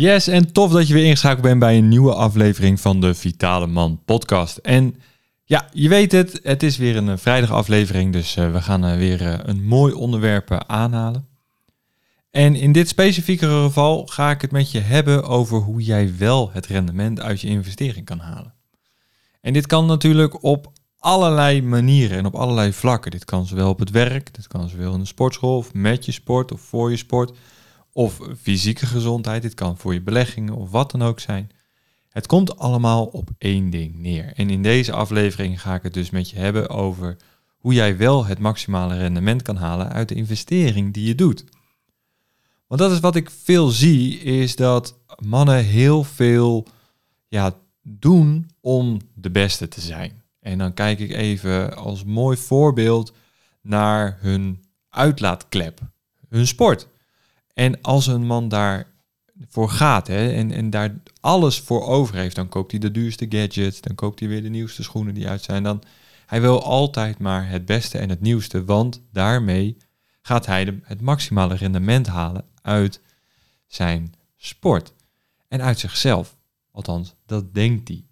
Yes, en tof dat je weer ingeschakeld bent bij een nieuwe aflevering van de Vitale Man podcast. En ja, je weet het, het is weer een vrijdag aflevering, dus uh, we gaan uh, weer een mooi onderwerp aanhalen. En in dit specifieke geval ga ik het met je hebben over hoe jij wel het rendement uit je investering kan halen. En dit kan natuurlijk op allerlei manieren en op allerlei vlakken. Dit kan zowel op het werk, dit kan zowel in de sportschool of met je sport of voor je sport of fysieke gezondheid. Dit kan voor je beleggingen of wat dan ook zijn. Het komt allemaal op één ding neer. En in deze aflevering ga ik het dus met je hebben over hoe jij wel het maximale rendement kan halen uit de investering die je doet. Want dat is wat ik veel zie, is dat mannen heel veel ja, doen om de beste te zijn. En dan kijk ik even als mooi voorbeeld naar hun uitlaatklep, hun sport. En als een man daarvoor gaat hè, en, en daar alles voor over heeft, dan koopt hij de duurste gadgets, dan koopt hij weer de nieuwste schoenen die uit zijn. Dan, hij wil altijd maar het beste en het nieuwste, want daarmee gaat hij de, het maximale rendement halen uit zijn sport en uit zichzelf. Althans, dat denkt hij.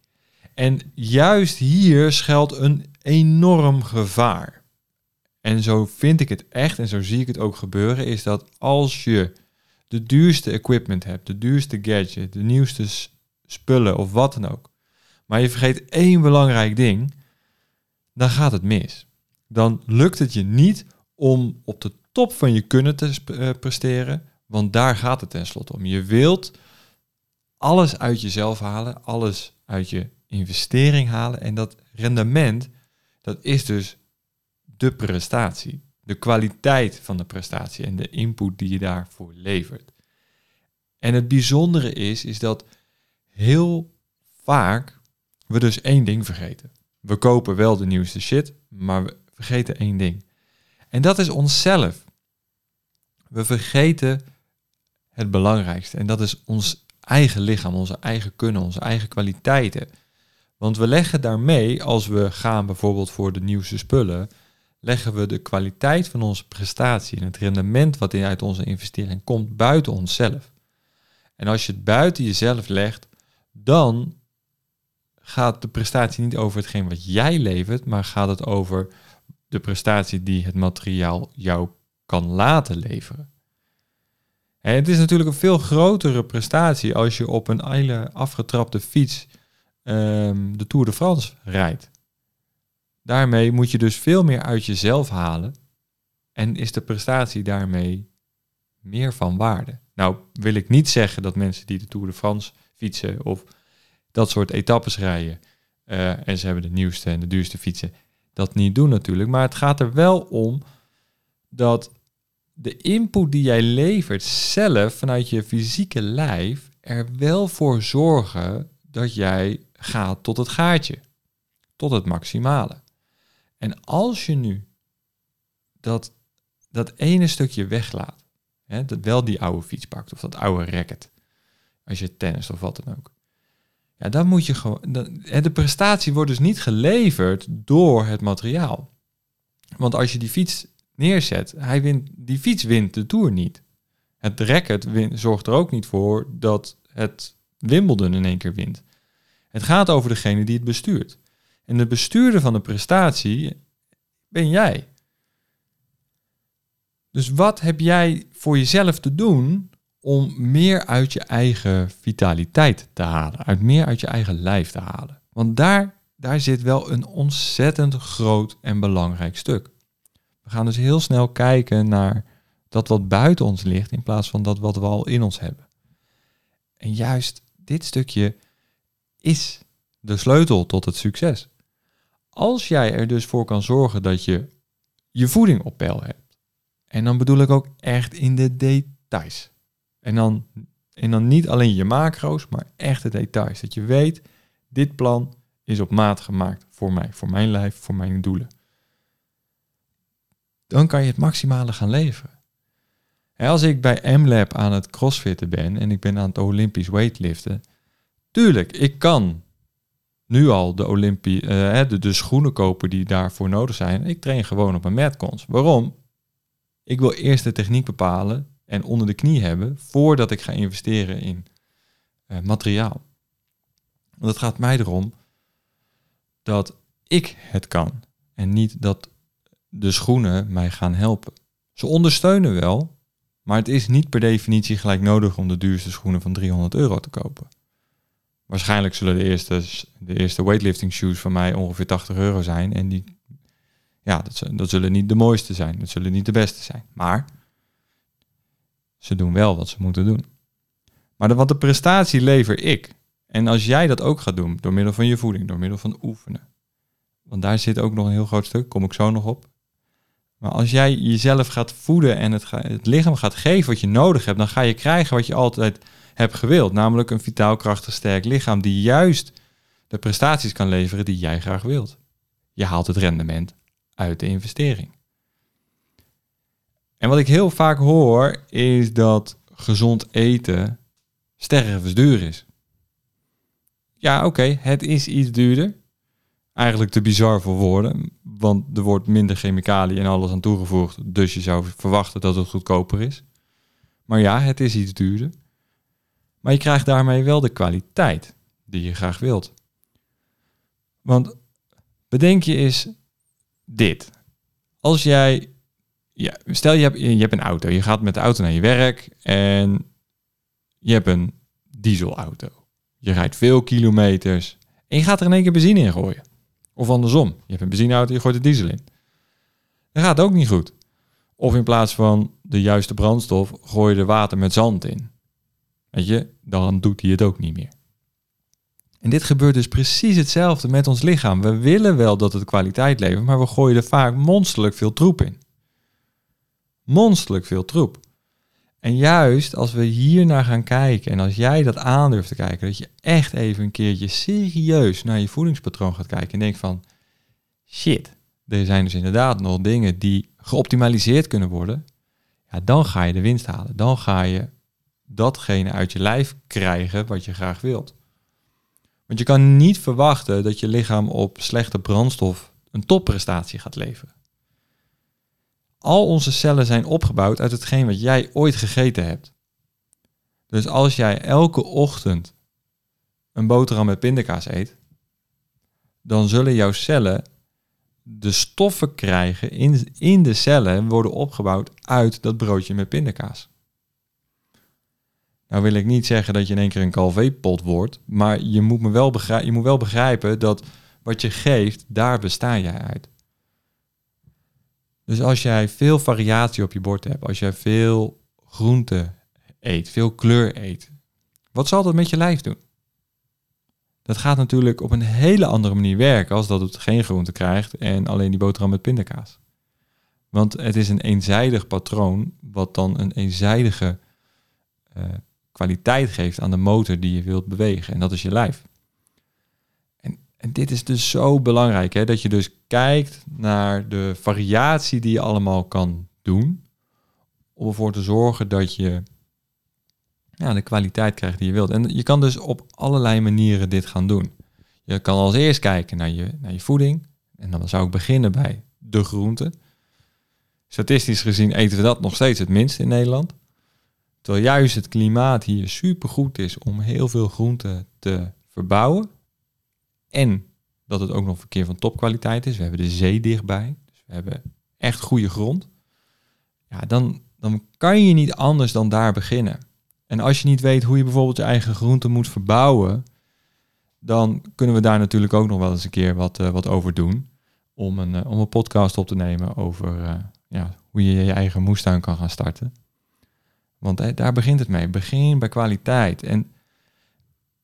En juist hier schuilt een enorm gevaar. En zo vind ik het echt en zo zie ik het ook gebeuren, is dat als je de duurste equipment hebt, de duurste gadget, de nieuwste spullen of wat dan ook, maar je vergeet één belangrijk ding, dan gaat het mis. Dan lukt het je niet om op de top van je kunnen te eh, presteren, want daar gaat het tenslotte om. Je wilt alles uit jezelf halen, alles uit je investering halen en dat rendement, dat is dus de prestatie, de kwaliteit van de prestatie en de input die je daarvoor levert. En het bijzondere is, is dat heel vaak we dus één ding vergeten. We kopen wel de nieuwste shit, maar we vergeten één ding. En dat is onszelf. We vergeten het belangrijkste. En dat is ons eigen lichaam, onze eigen kunnen, onze eigen kwaliteiten. Want we leggen daarmee, als we gaan bijvoorbeeld voor de nieuwste spullen, leggen we de kwaliteit van onze prestatie en het rendement wat uit onze investering komt buiten onszelf. En als je het buiten jezelf legt, dan gaat de prestatie niet over hetgeen wat jij levert, maar gaat het over de prestatie die het materiaal jou kan laten leveren. En het is natuurlijk een veel grotere prestatie als je op een eile afgetrapte fiets um, de Tour de France rijdt. Daarmee moet je dus veel meer uit jezelf halen en is de prestatie daarmee meer van waarde. Nou wil ik niet zeggen dat mensen die de Tour de France fietsen of dat soort etappes rijden uh, en ze hebben de nieuwste en de duurste fietsen, dat niet doen natuurlijk. Maar het gaat er wel om dat de input die jij levert zelf vanuit je fysieke lijf er wel voor zorgen dat jij gaat tot het gaatje, tot het maximale. En als je nu dat, dat ene stukje weglaat, hè, dat wel die oude fiets pakt of dat oude racket, als je tennis of wat dan ook, ja, dan moet je gewoon. De prestatie wordt dus niet geleverd door het materiaal. Want als je die fiets neerzet, hij wint, die fiets wint de tour niet. Het racket zorgt er ook niet voor dat het Wimbledon in één keer wint. Het gaat over degene die het bestuurt. En de bestuurder van de prestatie ben jij. Dus wat heb jij voor jezelf te doen om meer uit je eigen vitaliteit te halen, uit meer uit je eigen lijf te halen? Want daar, daar zit wel een ontzettend groot en belangrijk stuk. We gaan dus heel snel kijken naar dat wat buiten ons ligt in plaats van dat wat we al in ons hebben. En juist dit stukje is de sleutel tot het succes. Als jij er dus voor kan zorgen dat je je voeding op peil hebt. En dan bedoel ik ook echt in de details. En dan, en dan niet alleen je macro's, maar echt de details. Dat je weet, dit plan is op maat gemaakt voor mij, voor mijn lijf, voor mijn doelen. Dan kan je het maximale gaan leveren. als ik bij MLab aan het crossfitten ben en ik ben aan het Olympisch weightliften, tuurlijk, ik kan nu al de, Olympie, uh, de, de, schoenen kopen die daarvoor nodig zijn. Ik train gewoon op een metcons. Waarom? Ik wil eerst de techniek bepalen en onder de knie hebben voordat ik ga investeren in eh, materiaal. Want het gaat mij erom dat ik het kan en niet dat de schoenen mij gaan helpen. Ze ondersteunen wel, maar het is niet per definitie gelijk nodig om de duurste schoenen van 300 euro te kopen. Waarschijnlijk zullen de eerste, de eerste weightlifting shoes van mij ongeveer 80 euro zijn. En die, ja, dat, dat zullen niet de mooiste zijn. Dat zullen niet de beste zijn. Maar ze doen wel wat ze moeten doen. Maar de, wat de prestatie lever ik. En als jij dat ook gaat doen, door middel van je voeding, door middel van oefenen. Want daar zit ook nog een heel groot stuk, kom ik zo nog op. Maar als jij jezelf gaat voeden en het, het lichaam gaat geven wat je nodig hebt, dan ga je krijgen wat je altijd hebt gewild. Namelijk een vitaal, krachtig, sterk lichaam die juist de prestaties kan leveren die jij graag wilt. Je haalt het rendement uit de investering. En wat ik heel vaak hoor is dat gezond eten stervensduur is. Ja, oké, het is iets duurder. Eigenlijk te bizar voor woorden, want er wordt minder chemicaliën en alles aan toegevoegd, dus je zou verwachten dat het goedkoper is. Maar ja, het is iets duurder. Maar je krijgt daarmee wel de kwaliteit die je graag wilt. Want bedenk je eens dit. Als jij, ja, stel je hebt, je hebt een auto, je gaat met de auto naar je werk en je hebt een dieselauto. Je rijdt veel kilometers en je gaat er in één keer benzine in gooien. Of andersom, je hebt een benzineauto, je gooit de diesel in. Dat gaat ook niet goed. Of in plaats van de juiste brandstof gooi je er water met zand in. Je, dan doet hij het ook niet meer. En dit gebeurt dus precies hetzelfde met ons lichaam. We willen wel dat het kwaliteit levert, maar we gooien er vaak monsterlijk veel troep in. Monsterlijk veel troep. En juist als we hier naar gaan kijken en als jij dat aandurft te kijken, dat je echt even een keertje serieus naar je voedingspatroon gaat kijken en denkt van, shit, er zijn dus inderdaad nog dingen die geoptimaliseerd kunnen worden, ja, dan ga je de winst halen. Dan ga je datgene uit je lijf krijgen wat je graag wilt. Want je kan niet verwachten dat je lichaam op slechte brandstof een topprestatie gaat leveren. Al onze cellen zijn opgebouwd uit hetgeen wat jij ooit gegeten hebt. Dus als jij elke ochtend een boterham met pindakaas eet, dan zullen jouw cellen de stoffen krijgen in, in de cellen worden opgebouwd uit dat broodje met pindakaas. Nou wil ik niet zeggen dat je in één keer een calvé-pot wordt, maar je moet, me wel begrijpen, je moet wel begrijpen dat wat je geeft, daar besta jij uit. Dus als jij veel variatie op je bord hebt, als jij veel groente eet, veel kleur eet, wat zal dat met je lijf doen? Dat gaat natuurlijk op een hele andere manier werken als dat het geen groente krijgt en alleen die boterham met pindakaas. Want het is een eenzijdig patroon wat dan een eenzijdige uh, kwaliteit geeft aan de motor die je wilt bewegen. En dat is je lijf. En, en dit is dus zo belangrijk, hè, dat je dus kijkt naar de variatie die je allemaal kan doen. Om ervoor te zorgen dat je de kwaliteit krijgt die je wilt. En je kan dus op allerlei manieren dit gaan doen. Je kan als eerst kijken naar je, naar je voeding. En dan zou ik beginnen bij de groenten. Statistisch gezien eten we dat nog steeds het minst in Nederland. Terwijl juist het klimaat hier super goed is om heel veel groenten te verbouwen. En dat het ook nog verkeer van topkwaliteit is. We hebben de zee dichtbij. Dus we hebben echt goede grond. Ja, dan, dan kan je niet anders dan daar beginnen. En als je niet weet hoe je bijvoorbeeld je eigen groenten moet verbouwen, dan kunnen we daar natuurlijk ook nog wel eens een keer wat, uh, wat over doen. Om een, uh, om een podcast op te nemen over uh, ja, hoe je je eigen moestuin kan gaan starten. Want daar begint het mee. Begin bij kwaliteit. En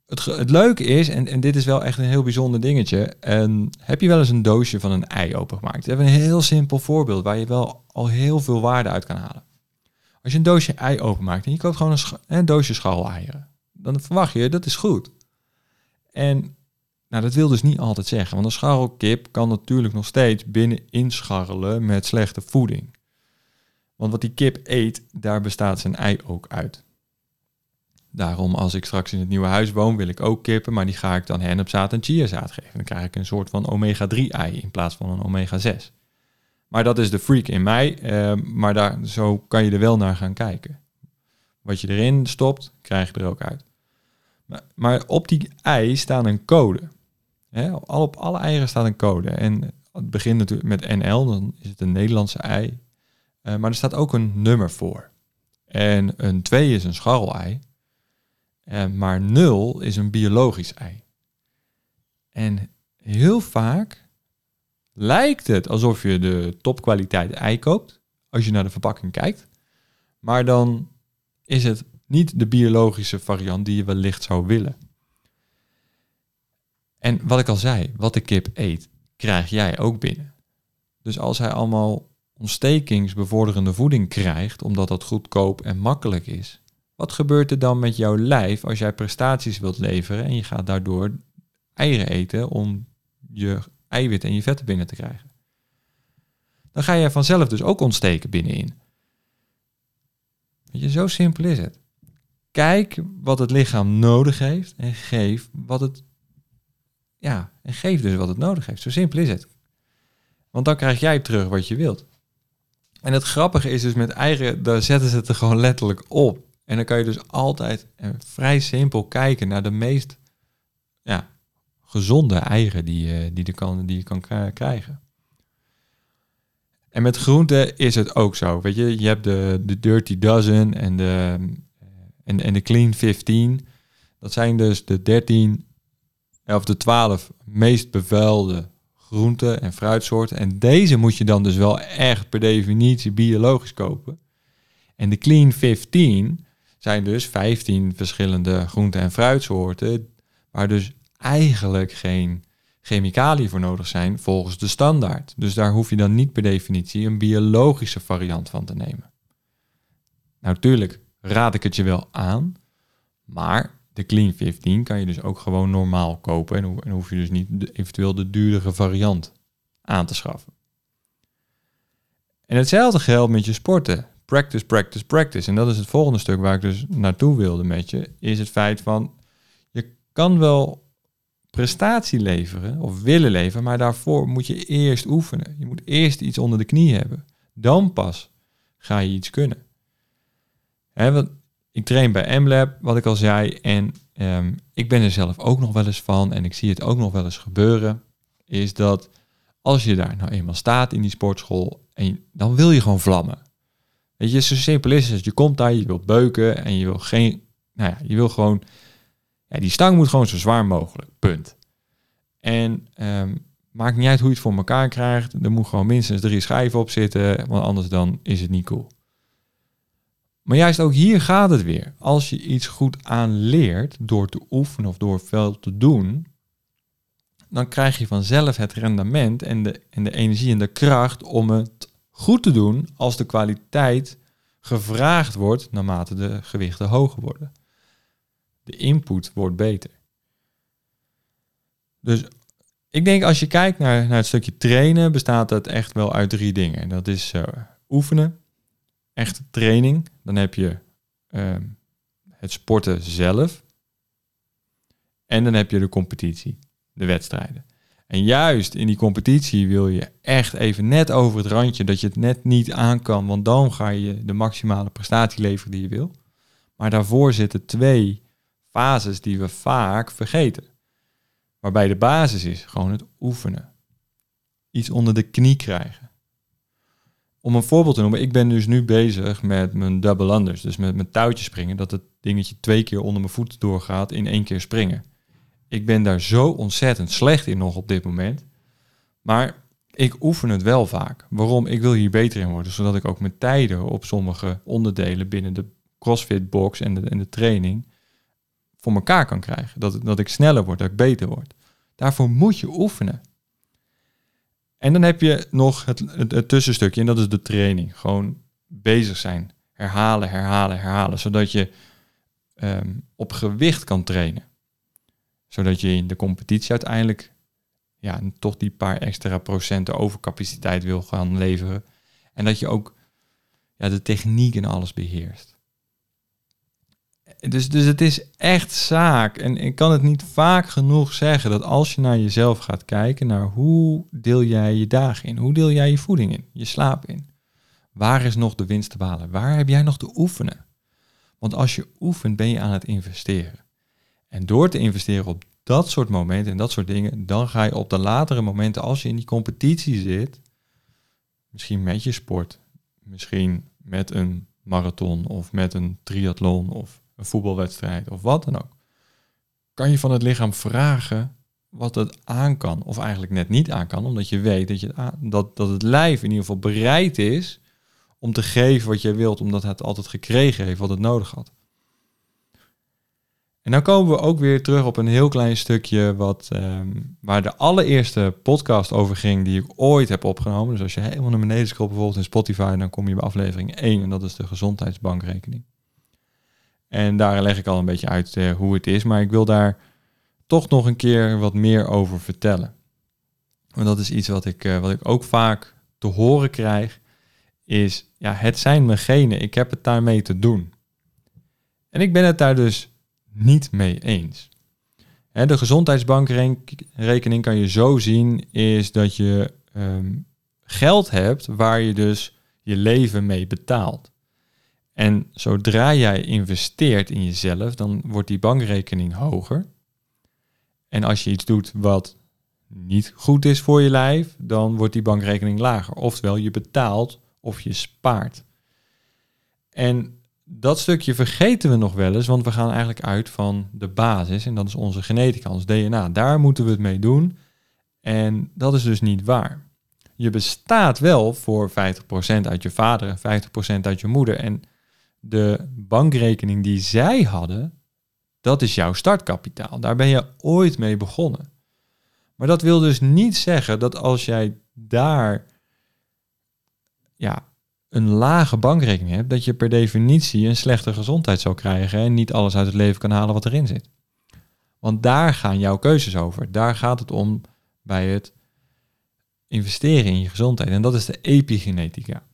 het, het leuke is, en, en dit is wel echt een heel bijzonder dingetje. En heb je wel eens een doosje van een ei opengemaakt? We hebben een heel simpel voorbeeld waar je wel al heel veel waarde uit kan halen. Als je een doosje ei openmaakt en je koopt gewoon een, een doosje scharreleieren, dan verwacht je dat is goed. En nou, dat wil dus niet altijd zeggen, want een scharrelkip kan natuurlijk nog steeds binnen inscharrelen met slechte voeding. Want wat die kip eet, daar bestaat zijn ei ook uit. Daarom als ik straks in het nieuwe huis woon, wil ik ook kippen, maar die ga ik dan hennepzaad en chiazaad geven. Dan krijg ik een soort van omega-3 ei in plaats van een omega-6. Maar dat is de freak in mij, uh, maar daar, zo kan je er wel naar gaan kijken. Wat je erin stopt, krijg je er ook uit. Maar, op die ei staat een code. Al op alle eieren staat een code. En het begint natuurlijk met NL, dan is het een Nederlandse ei. Uh, maar er staat ook een nummer voor. En een 2 is een scharrelei. Uh, maar 0 is een biologisch ei. En heel vaak lijkt het alsof je de topkwaliteit ei koopt, als je naar de verpakking kijkt. Maar dan is het niet de biologische variant die je wellicht zou willen. En wat ik al zei, wat de kip eet, krijg jij ook binnen. Dus als hij allemaal ontstekingsbevorderende voeding krijgt, omdat dat goedkoop en makkelijk is, wat gebeurt er dan met jouw lijf als jij prestaties wilt leveren en je gaat daardoor eieren eten om je eiwit en je vetten binnen te krijgen? Dan ga je vanzelf dus ook ontsteken binnenin. Weet je, zo simpel is het. Kijk wat het lichaam nodig heeft en geef wat het ja, en geef dus wat het nodig heeft. Zo simpel is het. Want dan krijg jij terug wat je wilt. En het grappige is dus met eigen, daar zetten ze het er gewoon letterlijk op. En dan kan je dus altijd en vrij simpel kijken naar de meest ja, gezonde eieren die, die, je kan, die je kan krijgen. En met groenten is het ook zo. Weet je, je hebt de, de Dirty Dozen en de, en, en de Clean 15. Dat zijn dus de 13 of de 12 meest bevuilde groenten en fruitsoorten. En deze moet je dan dus wel echt per definitie biologisch kopen. En de Clean 15 zijn dus 15 verschillende groenten en fruitsoorten, waar dus eigenlijk geen chemicaliën voor nodig zijn volgens de standaard. Dus daar hoef je dan niet per definitie een biologische variant van te nemen. Natuurlijk raad ik het je wel aan, maar de Clean 15 kan je dus ook gewoon normaal kopen en, en hoef je dus niet eventueel de duurdere variant aan te schaffen. En hetzelfde geldt met je sporten. Practice, practice, practice. En dat is het volgende stuk waar ik dus naartoe wilde met je, is het feit van je kan wel prestatie leveren of willen leveren, maar daarvoor moet je eerst oefenen. Je moet eerst iets onder de knie hebben. Dan pas ga je iets kunnen. He, want ik train bij MLab, wat ik al zei, en um, ik ben er zelf ook nog wel eens van en ik zie het ook nog wel eens gebeuren, is dat als je daar nou eenmaal staat in die sportschool, en dan wil je gewoon vlammen. Weet je, zo simpel is het. Je komt daar, je wilt beuken en je wil geen, nou ja, je wil gewoon, ja, die stang moet gewoon zo zwaar mogelijk, punt. En um, maakt niet uit hoe je het voor elkaar krijgt, er moet gewoon minstens drie schijven op zitten, want anders dan is het niet cool. Maar juist ook hier gaat het weer. Als je iets goed aanleert door te oefenen of door veel te doen, dan krijg je vanzelf het rendement en de, en de energie en de kracht om het goed te doen als de kwaliteit gevraagd wordt naarmate de gewichten hoger worden. De input wordt beter. Dus ik denk als je kijkt naar, naar het stukje trainen, bestaat het echt wel uit drie dingen. Dat is uh, oefenen, echte training. Dan heb je ehm, het sporten zelf. En dan heb je de competitie, de wedstrijden. En juist in die competitie wil je echt even net over het randje dat je het net niet aan kan, want dan ga je de maximale prestatie leveren die je wil. Maar daarvoor zitten twee fases die we vaak vergeten. Waarbij de basis is gewoon het oefenen. Iets onder de knie krijgen. Om een voorbeeld te noemen, ik ben dus nu bezig met mijn double unders. Dus met mijn touwtje springen, dat het dingetje twee keer onder mijn voet doorgaat in één keer springen. Ik ben daar zo ontzettend slecht in nog op dit moment. Maar ik oefen het wel vaak. Waarom? Ik wil hier beter in worden, zodat ik ook mijn tijden op sommige onderdelen binnen de CrossFit box en de, de training voor elkaar kan krijgen. Dat, dat ik sneller word, dat ik beter word. Daarvoor moet je oefenen. En dan heb je nog het, het, tussenstukje en dat is de training. Gewoon bezig zijn. Herhalen, herhalen, herhalen. Zodat je ehm, op gewicht kan trainen. Zodat je in de competitie uiteindelijk ja, toch die paar extra procenten overcapaciteit wil gaan leveren. En dat je ook ja, de techniek en alles beheerst. Dus, dus het is echt zaak. En ik kan het niet vaak genoeg zeggen dat als je naar jezelf gaat kijken, naar hoe deel jij je dagen in? Hoe deel jij je voeding in? Je slaap in? Waar is nog de winst te behalen? Waar heb jij nog te oefenen? Want als je oefent, ben je aan het investeren. En door te investeren op dat soort momenten en dat soort dingen, dan ga je op de latere momenten, als je in die competitie zit, misschien met je sport, misschien met een marathon of met een triathlon of een voetbalwedstrijd of wat dan ook, kan je van het lichaam vragen wat het aan kan, of eigenlijk net niet aan kan, omdat je weet dat, je dat, dat het lijf in ieder geval bereid is om te geven wat je wilt, omdat het altijd gekregen heeft wat het nodig had. En dan komen we ook weer terug op een heel klein stukje wat, um, waar de allereerste podcast over ging die ik ooit heb opgenomen. Dus als je helemaal naar beneden scrolt bijvoorbeeld in Spotify, dan kom je bij aflevering 1 en dat is de gezondheidsbankrekening. En daar leg ik al een beetje uit uh, hoe het is, maar ik wil daar toch nog een keer wat meer over vertellen. Want dat is iets wat ik, uh, wat ik ook vaak te horen krijg, is ja, het zijn mijn genen, ik heb het daarmee te doen. En ik ben het daar dus niet mee eens. De gezondheidsbankrekening kan je zo zien, is dat je ehm, geld hebt waar je dus je leven mee betaalt. En zodra jij investeert in jezelf, dan wordt die bankrekening hoger. En als je iets doet wat niet goed is voor je lijf, dan wordt die bankrekening lager. Oftewel, je betaalt of je spaart. En dat stukje vergeten we nog wel eens, want we gaan eigenlijk uit van de basis en dat is onze genetica, ons DNA. Daar moeten we het mee doen en dat is dus niet waar. Je bestaat wel voor 50% uit je vader en 50% uit je moeder en de bankrekening die zij hadden, dat is jouw startkapitaal. Daar ben je ooit mee begonnen. Maar dat wil dus niet zeggen dat als jij daar ja, een lage bankrekening hebt, dat je per definitie een slechte gezondheid zal krijgen en niet alles uit het leven kan halen wat erin zit. Want daar gaan jouw keuzes over. Daar gaat het om bij het investeren in je gezondheid. En dat is de epigenetica.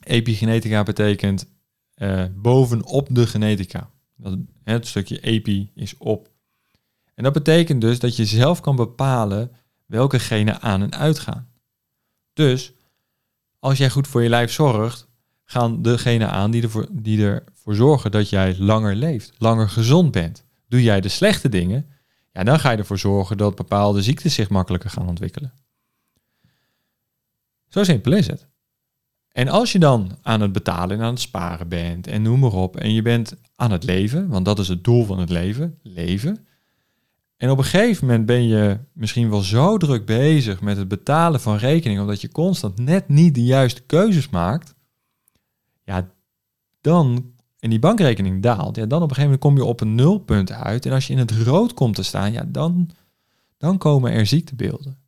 Epigenetica betekent uh, bovenop de genetica. Dat, het stukje epi is op. En dat betekent dus dat je zelf kan bepalen welke genen aan en uitgaan. Dus als jij goed voor je lijf zorgt, gaan degenen aan die ervoor, die ervoor zorgen dat jij langer leeft, langer gezond bent. Doe jij de slechte dingen, ja, dan ga je ervoor zorgen dat bepaalde ziektes zich makkelijker gaan ontwikkelen. Zo simpel is het. En als je dan aan het betalen en aan het sparen bent en noem maar op, en je bent aan het leven, want dat is het doel van het leven, leven, en op een gegeven moment ben je misschien wel zo druk bezig met het betalen van rekeningen, omdat je constant net niet de juiste keuzes maakt. Ja, dan, en die bankrekening daalt, ja, dan op een gegeven moment kom je op een nulpunt uit. En als je in het rood komt te staan, ja, dan, dan komen er ziektebeelden.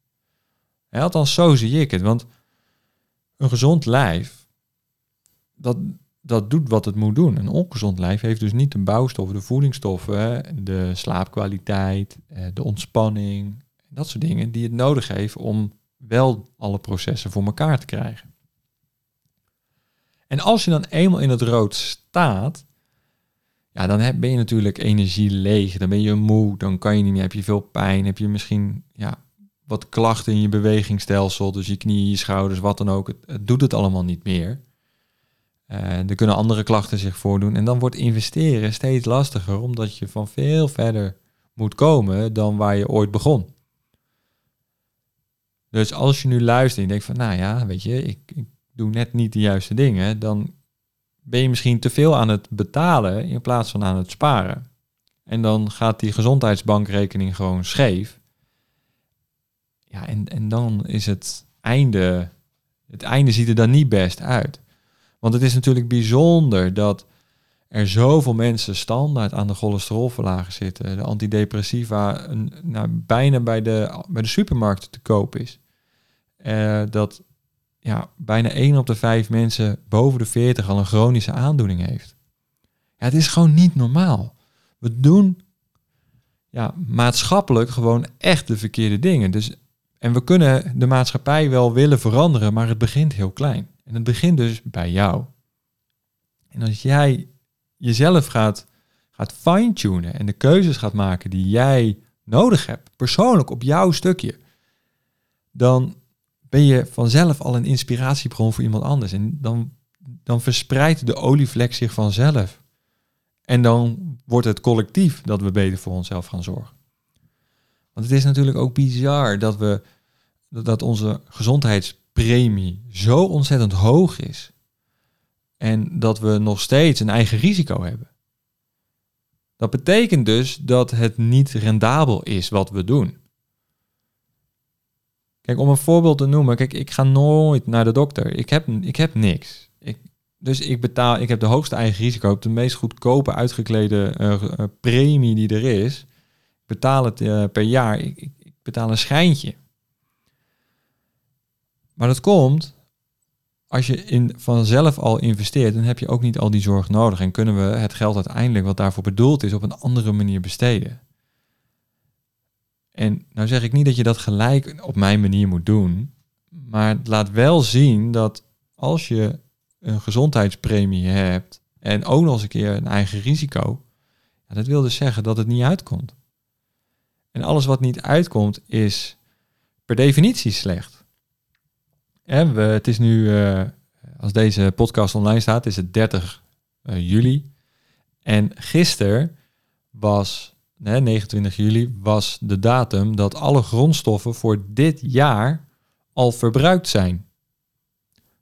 Ja, althans, zo zie ik het. Want een gezond lijf, dat, dat doet wat het moet doen. Een ongezond lijf heeft dus niet de bouwstoffen, de voedingsstoffen, de slaapkwaliteit, eh, de ontspanning, dat soort dingen die het nodig heeft om wel alle processen voor elkaar te krijgen. En als je dan eenmaal in het rood staat, ja, dan ben je natuurlijk energie leeg, dan ben je moe, dan kan je niet meer, heb je veel pijn, heb je misschien ja, wat klachten in je bewegingsstelsel, dus je knieën, je schouders, wat dan ook. het doet het allemaal niet meer. Uh, er kunnen andere klachten zich voordoen. En dan wordt investeren steeds lastiger, omdat je van veel verder moet komen dan waar je ooit begon. Dus als je nu luistert en je denkt van, nou ja, weet je, ik, ik doe net niet de juiste dingen, dan ben je misschien te veel aan het betalen in plaats van aan het sparen. En dan gaat die gezondheidsbankrekening gewoon scheef. Ja, en, en dan is het einde, het einde ziet er dan niet best uit. Want het is natuurlijk bijzonder dat er zoveel mensen standaard aan de cholesterolverlager zitten. De antidepressiva nou, bijna bij de, bij de supermarkten te koop is. Uh, dat ja, bijna 1 op de 5 mensen boven de 40 al een chronische aandoening heeft. Ja, het is gewoon niet normaal. We doen ja, maatschappelijk gewoon echt de verkeerde dingen. Dus, en we kunnen de maatschappij wel willen veranderen, maar het begint heel klein. En het begint dus bij jou. En als jij jezelf gaat, gaat fine-tunen en de keuzes gaat maken die jij nodig hebt, persoonlijk op jouw stukje, dan ben je vanzelf al een inspiratiebron voor iemand anders. En dan, dan verspreidt de olievlek zich vanzelf En dan wordt het collectief dat we beter voor onszelf gaan zorgen. Want het is natuurlijk ook bizar dat we dat onze gezondheidspremie zo ontzettend hoog is. En dat we nog steeds een eigen risico hebben. Dat betekent dus dat het niet rendabel is wat we doen. Kijk, om een voorbeeld te noemen, kijk, ik ga nooit naar de dokter. Ik heb, ik heb niks. Ik, dus ik betaal, ik heb de hoogste eigen risico, de meest goedkope uitgeklede uh, premie die er is. Betaal het uh, per jaar. Ik, ik, betaal een schijntje. Maar dat komt als je in, vanzelf al investeert, dan heb je ook niet al die zorg nodig. En kunnen we het geld uiteindelijk, wat daarvoor bedoeld is, op een andere manier besteden. En nou zeg ik niet dat je dat gelijk op mijn manier moet doen. Maar het laat wel zien dat als je een gezondheidspremie hebt en ook nog eens een keer een eigen risico, dat wil dus zeggen dat het niet uitkomt. En alles wat niet uitkomt is per definitie slecht. Het is nu, uh, als deze podcast online staat, is het 30 uh, eh, juli. En gisteren was, nee, 29 juli, was de datum dat alle grondstoffen voor dit jaar al verbruikt zijn.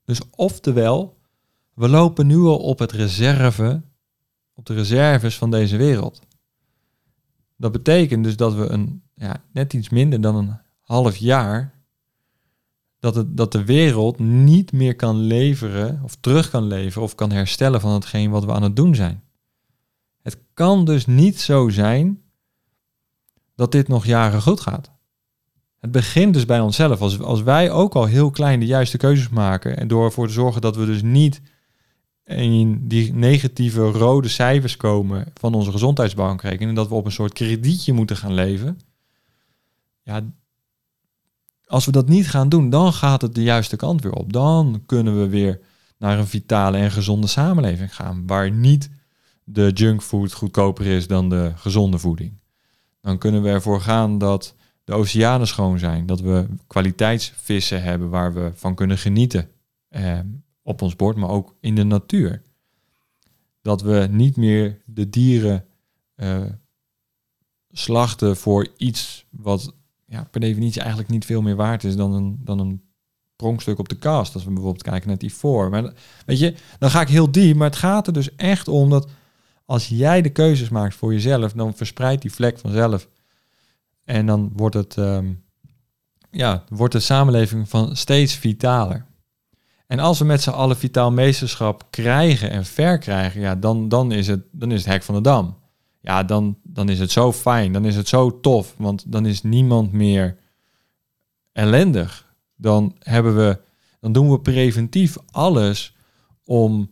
Dus oftewel, we lopen nu al op het reserve, op de reserves van deze wereld. Dat betekent dus dat we een, ja, net iets minder dan een half jaar, dat, het, dat de wereld niet meer kan leveren, of terug kan leveren, of kan herstellen van hetgeen wat we aan het doen zijn. Het kan dus niet zo zijn dat dit nog jaren goed gaat. Het begint dus bij onszelf. Als, als wij ook al heel klein de juiste keuzes maken en door ervoor te zorgen dat we dus niet in die negatieve rode cijfers komen van onze gezondheidsbankrekening en dat we op een soort kredietje moeten gaan leven. Ja, als we dat niet gaan doen, dan gaat het de juiste kant weer op. Dan kunnen we weer naar een vitale en gezonde samenleving gaan, waar niet de junkfood goedkoper is dan de gezonde voeding. Dan kunnen we ervoor gaan dat de oceanen schoon zijn, dat we kwaliteitsvissen hebben waar we van kunnen genieten. Eh, op ons bord, maar ook in de natuur. Dat we niet meer de dieren uh, slachten voor iets wat ja, per definitie eigenlijk niet veel meer waard is dan een, dan een pronkstuk op de kast. Als we bijvoorbeeld kijken naar die voor. Maar weet je, dan ga ik heel diep. Maar het gaat er dus echt om dat als jij de keuzes maakt voor jezelf, dan verspreidt die vlek vanzelf. En dan wordt het, um, ja, wordt de samenleving van steeds vitaler. En als we met z'n allen vitaal meesterschap krijgen en verkrijgen, ja, dan, dan, is het, dan is het hek van de dam. Ja, dan, dan is het zo fijn, dan is het zo tof, want dan is niemand meer ellendig. Dan, hebben we, dan doen we preventief alles om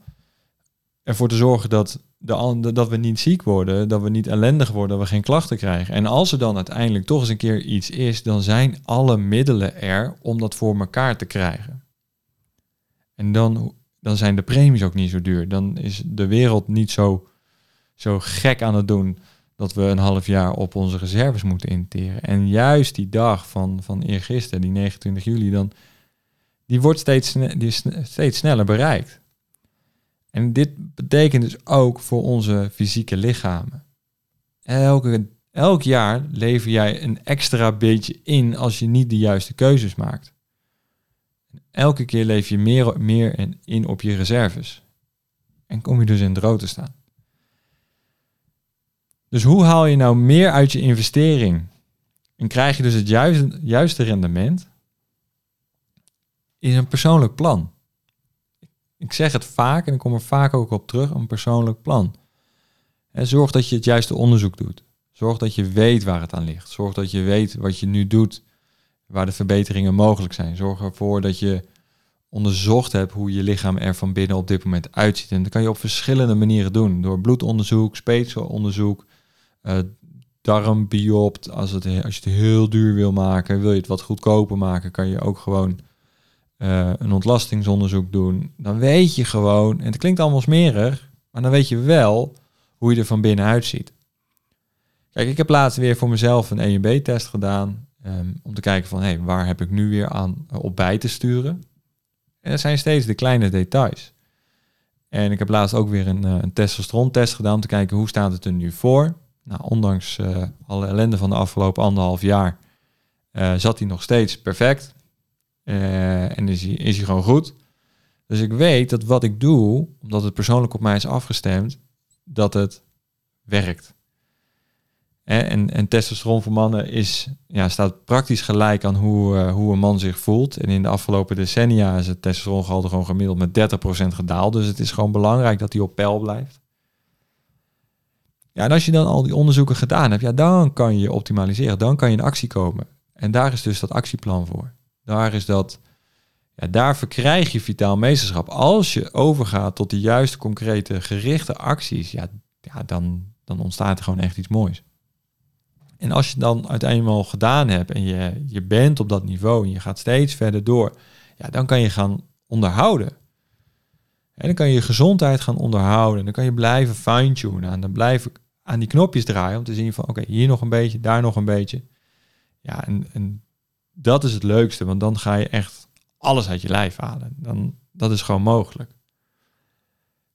ervoor te zorgen dat, de, dat we niet ziek worden, dat we niet ellendig worden, dat we geen klachten krijgen. En als er dan uiteindelijk toch eens een keer iets is, dan zijn alle middelen er om dat voor elkaar te krijgen. En dan, dan zijn de premies ook niet zo duur. Dan is de wereld niet zo, zo gek aan het doen dat we een half jaar op onze reserves moeten interen. En juist die dag van, van eergisteren, die 29 juli, dan, die wordt steeds, die steeds sneller bereikt. En dit betekent dus ook voor onze fysieke lichamen. Elke, elk jaar lever jij een extra beetje in als je niet de juiste keuzes maakt. Elke keer leef je meer, meer in op je reserves. En kom je dus in het rood te staan. Dus hoe haal je nou meer uit je investering? En krijg je dus het juiste, juiste rendement? Is een persoonlijk plan. Ik zeg het vaak en ik kom er vaak ook op terug, een persoonlijk plan. En zorg dat je het juiste onderzoek doet. Zorg dat je weet waar het aan ligt. Zorg dat je weet wat je nu doet waar de verbeteringen mogelijk zijn. Zorg ervoor dat je onderzocht hebt hoe je lichaam er van binnen op dit moment uitziet. En dat kan je op verschillende manieren doen. Door bloedonderzoek, speekselonderzoek, uh, darmbiopt. Als, het, als je het heel duur wil maken, wil je het wat goedkoper maken, kan je ook gewoon uh, een ontlastingsonderzoek doen. Dan weet je gewoon, en het klinkt allemaal smerig, maar dan weet je wel hoe je er van binnen uitziet. Kijk, ik heb laatst weer voor mezelf een EMB-test gedaan. Ehm, om te kijken van, hé, hey, waar heb ik nu weer aan eh, op bij te sturen? En dat zijn steeds de kleine details. En ik heb laatst ook weer een, uh, een testosterontest gedaan om te kijken hoe staat het er nu voor. Nou, ondanks uh, alle ellende van de afgelopen anderhalf jaar zat hij nog steeds perfect. en is hij, is hij gewoon goed. Dus ik weet dat wat ik doe, omdat het persoonlijk op mij is afgestemd, dat het werkt. En, en testosteron voor mannen is, ja, staat praktisch gelijk aan hoe, uh, hoe een man zich voelt. En in de afgelopen decennia is het testosterongehalte gewoon gemiddeld met 30% gedaald. Dus het is gewoon belangrijk dat hij op peil blijft. Ja, en als je dan al die onderzoeken gedaan hebt, ja, dan kan je optimaliseren. Dan kan je in actie komen. En daar is dus dat actieplan voor. Daar is dat, ja, daar verkrijg je vitaal meesterschap. Als je overgaat tot de juiste, concrete, gerichte acties, ja, ja dan, dan ontstaat er gewoon echt iets moois. En als je dan uiteindelijk gedaan hebt en je, je bent op dat niveau en je gaat steeds verder door, ja, dan kan je gaan onderhouden. En dan kan je je gezondheid gaan onderhouden. En dan kan je blijven fine-tunen. En dan blijven aan die knopjes draaien om te zien van oké, hier nog een beetje, daar nog een beetje. Ja, en, en dat is het leukste, want dan ga je echt alles uit je lijf halen. Dan, dat is gewoon mogelijk.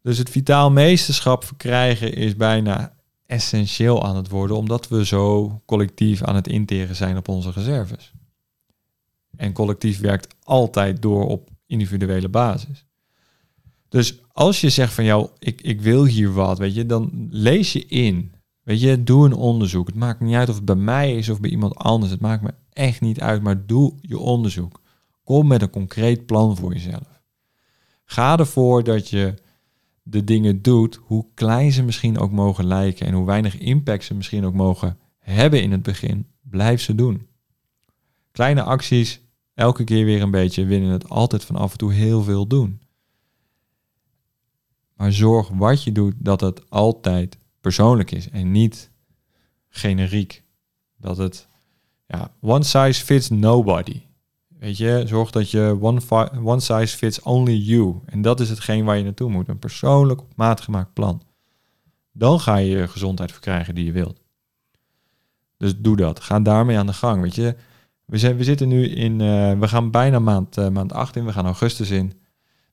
Dus het vitaal meesterschap verkrijgen is bijna essentieel aan het worden, omdat we zo collectief aan het interen zijn op onze reserves. En collectief werkt altijd door op individuele basis. Dus als je zegt van jou, ik, ik wil hier wat, weet je, dan lees je in. Weet je, doe een onderzoek. Het maakt niet uit of het bij mij is of bij iemand anders. Het maakt me echt niet uit, maar doe je onderzoek. Kom met een concreet plan voor jezelf. Ga ervoor dat je de dingen doet, hoe klein ze misschien ook mogen lijken en hoe weinig impact ze misschien ook mogen hebben in het begin, blijf ze doen. Kleine acties, elke keer weer een beetje, winnen het altijd van af en toe heel veel doen. Maar zorg wat je doet dat het altijd persoonlijk is en niet generiek. Dat het, ja, one size fits nobody. Weet je, zorg dat je one, size fits only you. En dat is hetgeen waar je naartoe moet. Een persoonlijk op maat gemaakt plan. Dan ga je je gezondheid verkrijgen die je wilt. Dus doe dat. Ga daarmee aan de gang. Weet je, we, zijn, we zitten nu in, uh, we gaan bijna maand, uh, maand 8 in, we gaan augustus in.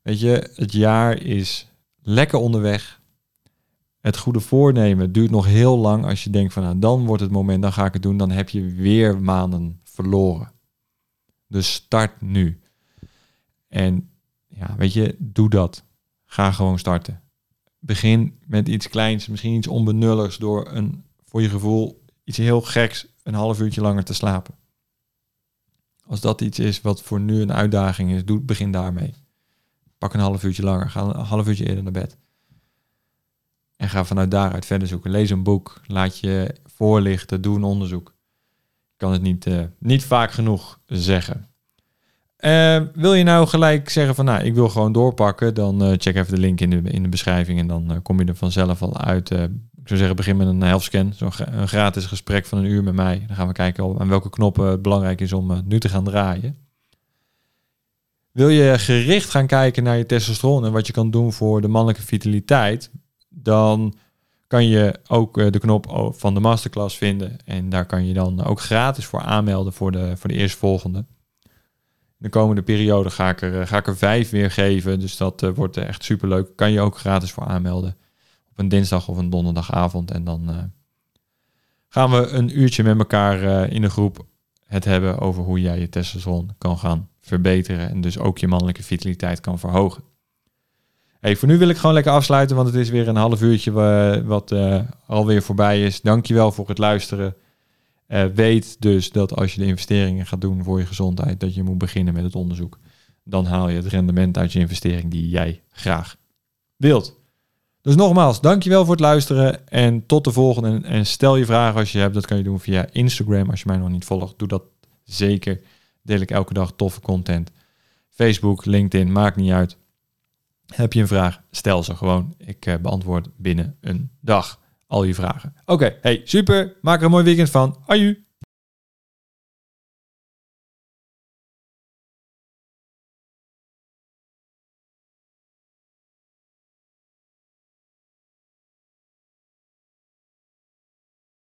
Weet je, het jaar is lekker onderweg. Het goede voornemen duurt nog heel lang als je denkt van nou, dan wordt het moment, dan ga ik het doen. Dan heb je weer maanden verloren. Dus start nu. En ja, weet je, doe dat. Ga gewoon starten. Begin met iets kleins, misschien iets onbenulligs door een, voor je gevoel, iets heel geks een half uurtje langer te slapen. Als dat iets is wat voor nu een uitdaging is, doe, begin daarmee. Pak een half uurtje langer, ga een half uurtje eerder naar bed. En ga vanuit daaruit verder zoeken. Lees een boek, laat je voorlichten, doe een onderzoek kan het niet, uh, niet vaak genoeg zeggen. Uh, wil je nou gelijk zeggen van, nou, ik wil gewoon doorpakken, dan uh, check even de link in de, in de beschrijving en dan kom je er vanzelf al uit. ik zou zeggen, begin met een healthscan, zo'n een gratis gesprek van een uur met mij. Dan gaan we kijken aan welke knoppen het belangrijk is om nu te gaan draaien. Wil je gericht gaan kijken naar je testosteron en wat je kan doen voor de mannelijke vitaliteit, dan kan je ook eh, de knop van de masterclass vinden. En daar kan je dan ook gratis voor aanmelden voor de, voor de eerstvolgende. De komende periode ga ik er, ga ik er vijf weer geven. Dus dat uh, wordt echt super leuk. Kan je ook gratis voor aanmelden. Op een dinsdag of een donderdagavond. En dan gaan we een uurtje met elkaar in de groep het hebben over hoe jij je testosteron kan gaan verbeteren. En dus ook je mannelijke vitaliteit kan verhogen. Hey, voor nu wil ik gewoon lekker afsluiten, want het is weer een half uurtje wat uh, alweer voorbij is. Dankjewel voor het luisteren. Uh, weet dus dat als je de investeringen gaat doen voor je gezondheid, dat je moet beginnen met het onderzoek. Dan haal je het rendement uit je investering die jij graag wilt. Dus nogmaals, dankjewel voor het luisteren en tot de volgende. En stel je vragen als je hebt, dat kan je doen via Instagram. Als je mij nog niet volgt, doe dat zeker. Deel ik elke dag toffe content. Facebook, LinkedIn, maakt niet uit. Heb je een vraag? Stel ze gewoon. Ik uh, beantwoord binnen een dag al je vragen. Oké, hey, super. Maak er een mooi weekend van. Aju.